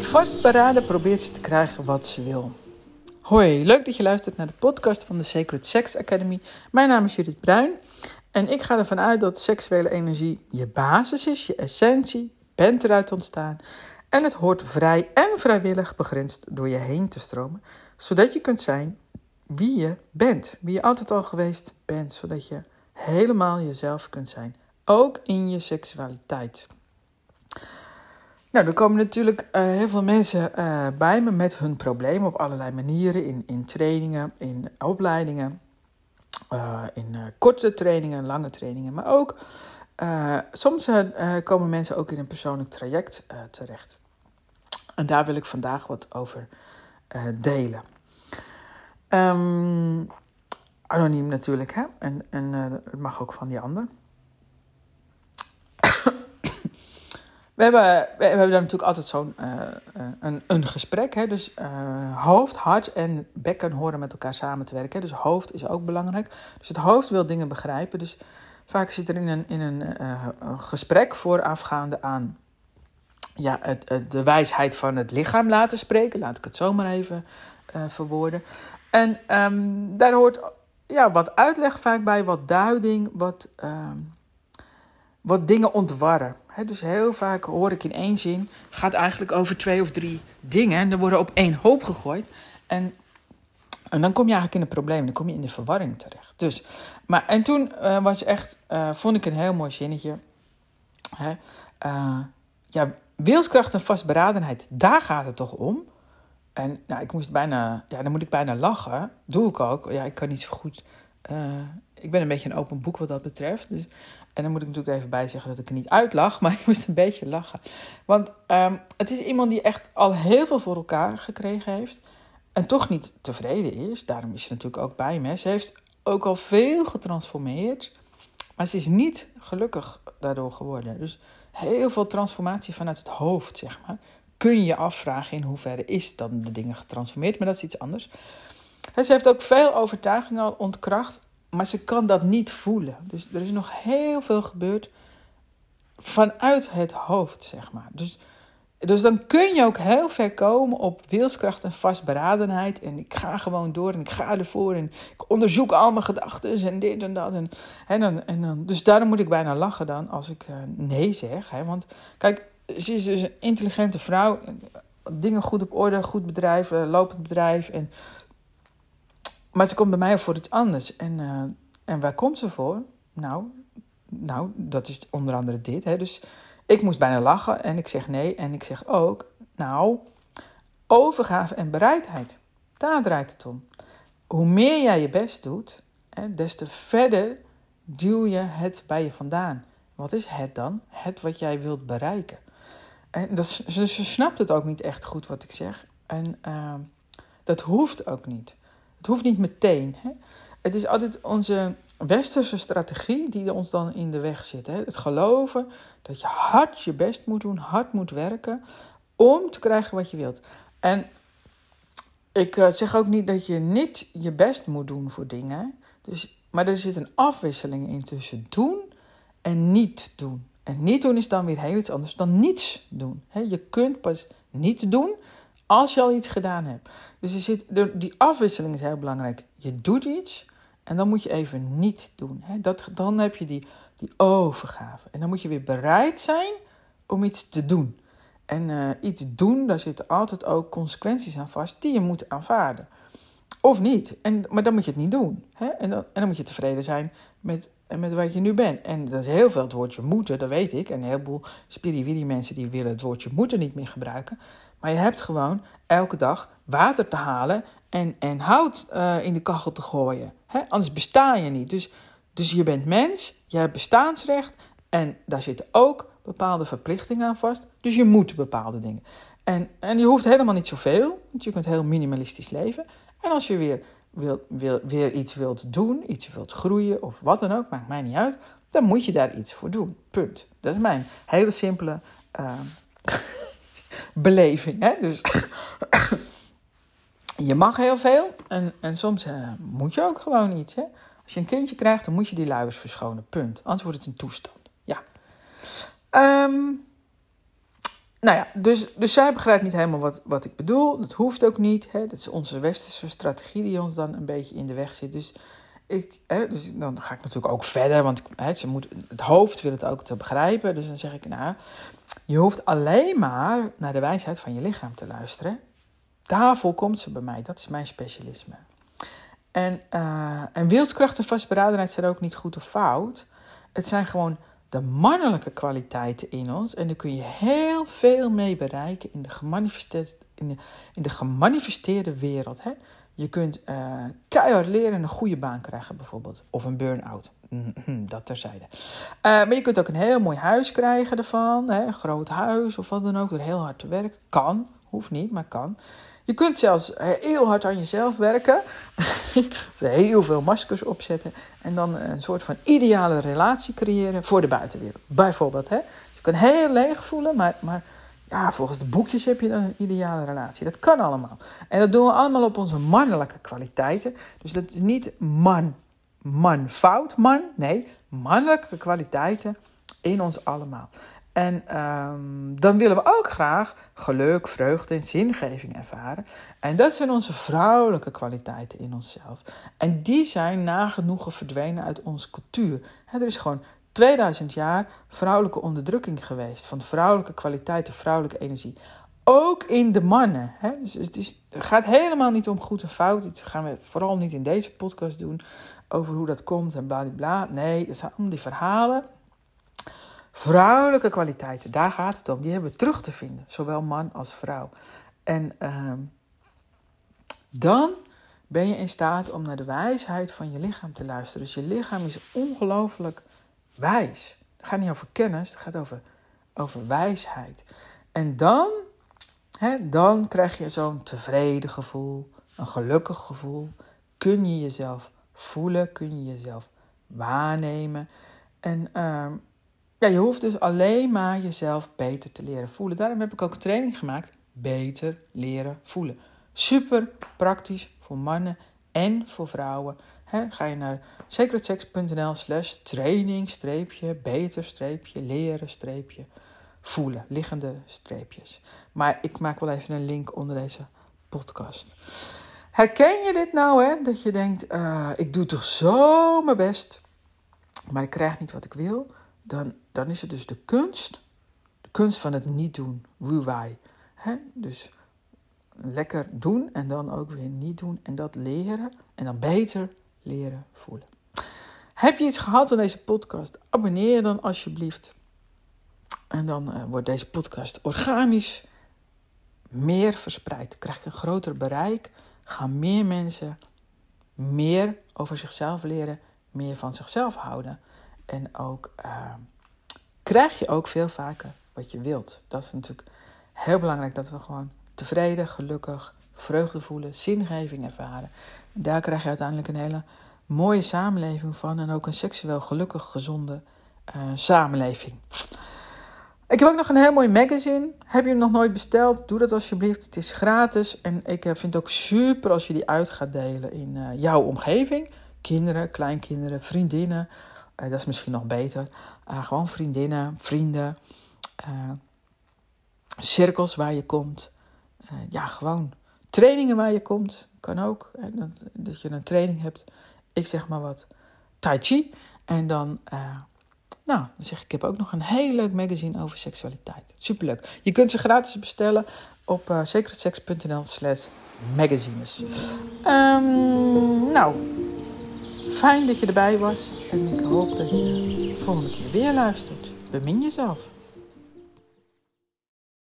Vastberaden probeert ze te krijgen wat ze wil. Hoi, leuk dat je luistert naar de podcast van de Sacred Sex Academy. Mijn naam is Judith Bruin en ik ga ervan uit dat seksuele energie je basis is, je essentie, bent eruit ontstaan. En het hoort vrij en vrijwillig begrensd door je heen te stromen, zodat je kunt zijn wie je bent, wie je altijd al geweest bent, zodat je helemaal jezelf kunt zijn, ook in je seksualiteit. Nou, er komen natuurlijk uh, heel veel mensen uh, bij me met hun problemen op allerlei manieren. In, in trainingen, in opleidingen, uh, in korte trainingen, lange trainingen. Maar ook, soms komen mensen ook in een persoonlijk traject terecht. En daar wil ik vandaag wat over delen. Um, anoniem natuurlijk, hè? En, en het mag ook van die ander. We hebben, we hebben daar natuurlijk altijd zo'n uh, een, een gesprek. Hè? Dus hoofd, hart en bekken horen met elkaar samen te werken. Hè? Dus hoofd is ook belangrijk. Dus het hoofd wil dingen begrijpen. Dus vaak zit er in een, in een gesprek voorafgaande aan ja, het, het, de wijsheid van het lichaam laten spreken. Laat ik het zo maar even verwoorden. En um, daar hoort ja, wat uitleg vaak bij, wat duiding, wat, um, wat dingen ontwarren dus heel vaak hoor ik in één zin, gaat eigenlijk over twee of drie dingen. En er worden op één hoop gegooid. En, en dan kom je eigenlijk in een probleem, dan kom je in de verwarring terecht. Dus, maar, en toen uh, was echt, uh, vond ik een heel mooi zinnetje. Hè, uh, ja, wilskracht en vastberadenheid, daar gaat het toch om? En nou, ik moest bijna, ja, dan moet ik bijna lachen. Doe ik ook. Ja, ik kan niet zo goed. ik ben een beetje een open boek wat dat betreft. Dus en dan moet ik natuurlijk even bij zeggen dat ik er niet uitlag, maar ik moest een beetje lachen. Want um, het is iemand die echt al heel veel voor elkaar gekregen heeft. En toch niet tevreden is. Daarom is ze natuurlijk ook bij me. Ze heeft ook al veel getransformeerd. Maar ze is niet gelukkig daardoor geworden. Dus heel veel transformatie vanuit het hoofd, zeg maar. Kun je afvragen in hoeverre is dan de dingen getransformeerd. Maar dat is iets anders. En ze heeft ook veel overtuigingen al ontkracht maar ze kan dat niet voelen. Dus er is nog heel veel gebeurd vanuit het hoofd, zeg maar. Dus, dus dan kun je ook heel ver komen op wilskracht en vastberadenheid. En ik ga gewoon door en ik ga ervoor. En ik onderzoek al mijn gedachten en dit en dat. En, en, en dus daarom moet ik bijna lachen dan als ik uh, nee zeg. Hè? Want kijk, ze is dus een intelligente vrouw. Dingen goed op orde, goed bedrijf, uh, lopend bedrijf. En maar ze komt bij mij voor iets anders. En, uh, en waar komt ze voor? Nou, nou, dat is onder andere dit. Hè. Dus ik moest bijna lachen en ik zeg nee. En ik zeg ook, nou, overgave en bereidheid. Daar draait het om. Hoe meer jij je best doet, hè, des te verder duw je het bij je vandaan. Wat is het dan? Het wat jij wilt bereiken. En dat, ze, snapt het ook niet echt goed wat ik zeg. En uh, dat hoeft ook niet. Het hoeft niet meteen. Hè? Het is altijd onze westerse strategie die ons dan in de weg zit. Hè? Het geloven dat je hard je best moet doen, hard moet werken om te krijgen wat je wilt. En ik uh, zeg ook niet dat je niet je best moet doen voor dingen. Dus, maar er zit een afwisseling in tussen doen en niet doen. En niet doen is dan weer heel iets anders dan niets doen. Je kunt pas niet doen als je al iets gedaan hebt. Dus zit, die afwisseling is heel belangrijk. Je doet iets en dan moet je even niet doen. Dat, dan heb je die, die overgave. En dan moet je weer bereid zijn om iets te doen. En uh, iets doen, daar zitten altijd ook consequenties aan vast die je moet aanvaarden. Of niet. En, maar dan moet je het niet doen. Hè? En, dan, en dan moet je tevreden zijn met, met wat je nu bent. En dat is heel veel het woordje moeten, dat weet ik. En een heleboel spiriwiri mensen die willen het woordje moeten niet meer gebruiken. Maar je hebt gewoon elke dag water te halen en, en hout uh, in de kachel te gooien. Hè? Anders besta je niet. Dus, dus je bent mens, je hebt bestaansrecht en daar zitten ook bepaalde verplichtingen aan vast. Dus je moet bepaalde dingen. En, en je hoeft helemaal niet zoveel, want je kunt heel minimalistisch leven. En als je weer, wil, wil, weer iets wilt doen, iets wilt groeien of wat dan ook, maakt mij niet uit, dan moet je daar iets voor doen. Punt. Dat is mijn hele simpele. Uh, beleving. Hè? Dus je mag heel veel en, en soms uh, moet je ook gewoon iets. Hè? Als je een kindje krijgt, dan moet je die luiers verschonen. Punt. Anders wordt het een toestand. Ja. Um, nou ja, dus, dus zij begrijpt niet helemaal wat, wat ik bedoel. Dat hoeft ook niet. Hè? Dat is onze westerse strategie die ons dan een beetje in de weg zit. Dus, ik, hè, dus dan ga ik natuurlijk ook verder. Want hè, ze moet, het hoofd wil het ook te begrijpen. Dus dan zeg ik, nou, je hoeft alleen maar naar de wijsheid van je lichaam te luisteren. Daarvoor komt ze bij mij. Dat is mijn specialisme. En, uh, en wilskracht en vastberadenheid zijn ook niet goed of fout. Het zijn gewoon de mannelijke kwaliteiten in ons. En daar kun je heel veel mee bereiken in de gemanifesteerde, in de, gemanifesteerde wereld. Hè? Je kunt uh, keihard leren en een goede baan krijgen, bijvoorbeeld. Of een burn-out. Dat terzijde. Uh, maar je kunt ook een heel mooi huis krijgen ervan. Hè? Een groot huis of wat dan ook. Door heel hard te werken. Kan. Hoeft niet, maar kan. Je kunt zelfs heel hard aan jezelf werken. heel veel maskers opzetten. En dan een soort van ideale relatie creëren voor de buitenwereld. Bijvoorbeeld. Hè? Je kan heel leeg voelen, maar, maar ja, volgens de boekjes heb je dan een ideale relatie. Dat kan allemaal. En dat doen we allemaal op onze mannelijke kwaliteiten. Dus dat is niet man, man, fout, man. Nee, mannelijke kwaliteiten in ons allemaal. En um, dan willen we ook graag geluk, vreugde en zingeving ervaren. En dat zijn onze vrouwelijke kwaliteiten in onszelf. En die zijn nagenoeg verdwenen uit onze cultuur. er is gewoon 2000 jaar vrouwelijke onderdrukking geweest van vrouwelijke kwaliteiten, vrouwelijke energie. Ook in de mannen. Dus het, is, gaat helemaal niet om goed en fout. Dat gaan we vooral niet in deze podcast doen over hoe dat komt en bla bla. Nee, het zijn allemaal die verhalen Vrouwelijke kwaliteiten, daar gaat het om. Die hebben we terug te vinden, zowel man als vrouw. En uh, dan ben je in staat om naar de wijsheid van je lichaam te luisteren. Dus je lichaam is ongelooflijk wijs. Het gaat niet over kennis, het gaat over, over wijsheid. En dan, hè, dan krijg je zo'n tevreden gevoel, een gelukkig gevoel. Kun je jezelf voelen, kun je jezelf waarnemen. En uh, ja, je hoeft dus alleen maar jezelf beter te leren voelen. Daarom heb ik ook een training gemaakt. Beter leren voelen. Super praktisch voor mannen en voor vrouwen. ga je naar secretsex.nl slash training streepje, beter streepje, leren streepje, voelen. Liggende streepjes. Maar ik maak wel even een link onder deze podcast. Herken je dit nou, hè? Dat je denkt, uh, ik doe toch zo mijn best, maar ik krijg niet wat ik wil dan, dan is het dus de kunst, de kunst van het niet doen, wuwai. Dus lekker doen en dan ook weer niet doen en dat leren en dan beter leren voelen. Heb je iets gehad aan deze podcast? Abonneer je dan alsjeblieft. En dan uh, wordt deze podcast organisch meer verspreid. Krijg ik een groter bereik. Gaan meer mensen meer over zichzelf leren, meer van zichzelf houden. En ook uh, krijg je ook veel vaker wat je wilt. Dat is natuurlijk heel belangrijk dat we gewoon tevreden, gelukkig, vreugde voelen, zingeving ervaren. Daar krijg je uiteindelijk een hele mooie samenleving van en ook een seksueel gelukkig, gezonde uh, samenleving. Ik heb ook nog een heel mooi magazine. Heb je hem nog nooit besteld? Doe dat alsjeblieft. Het is gratis. En ik eh, vind het ook super als je die uit gaat delen in uh, jouw omgeving. Kinderen, kleinkinderen, vriendinnen. Uh, dat is misschien nog beter. Uh, gewoon vriendinnen, vrienden. Uh, cirkels waar je komt. ja, gewoon trainingen waar je komt. Kan ook. Dat, dat, je een training hebt. Ik zeg maar wat. Tai Chi. En dan, nou, dan zeg ik, ik heb ook nog een heel leuk magazine over seksualiteit. Superleuk. Je kunt ze gratis bestellen op uh, secretsex.nl slash magazines. Um, nou, Fijn dat je erbij was en ik hoop dat je de volgende keer weer luistert. Bemin jezelf.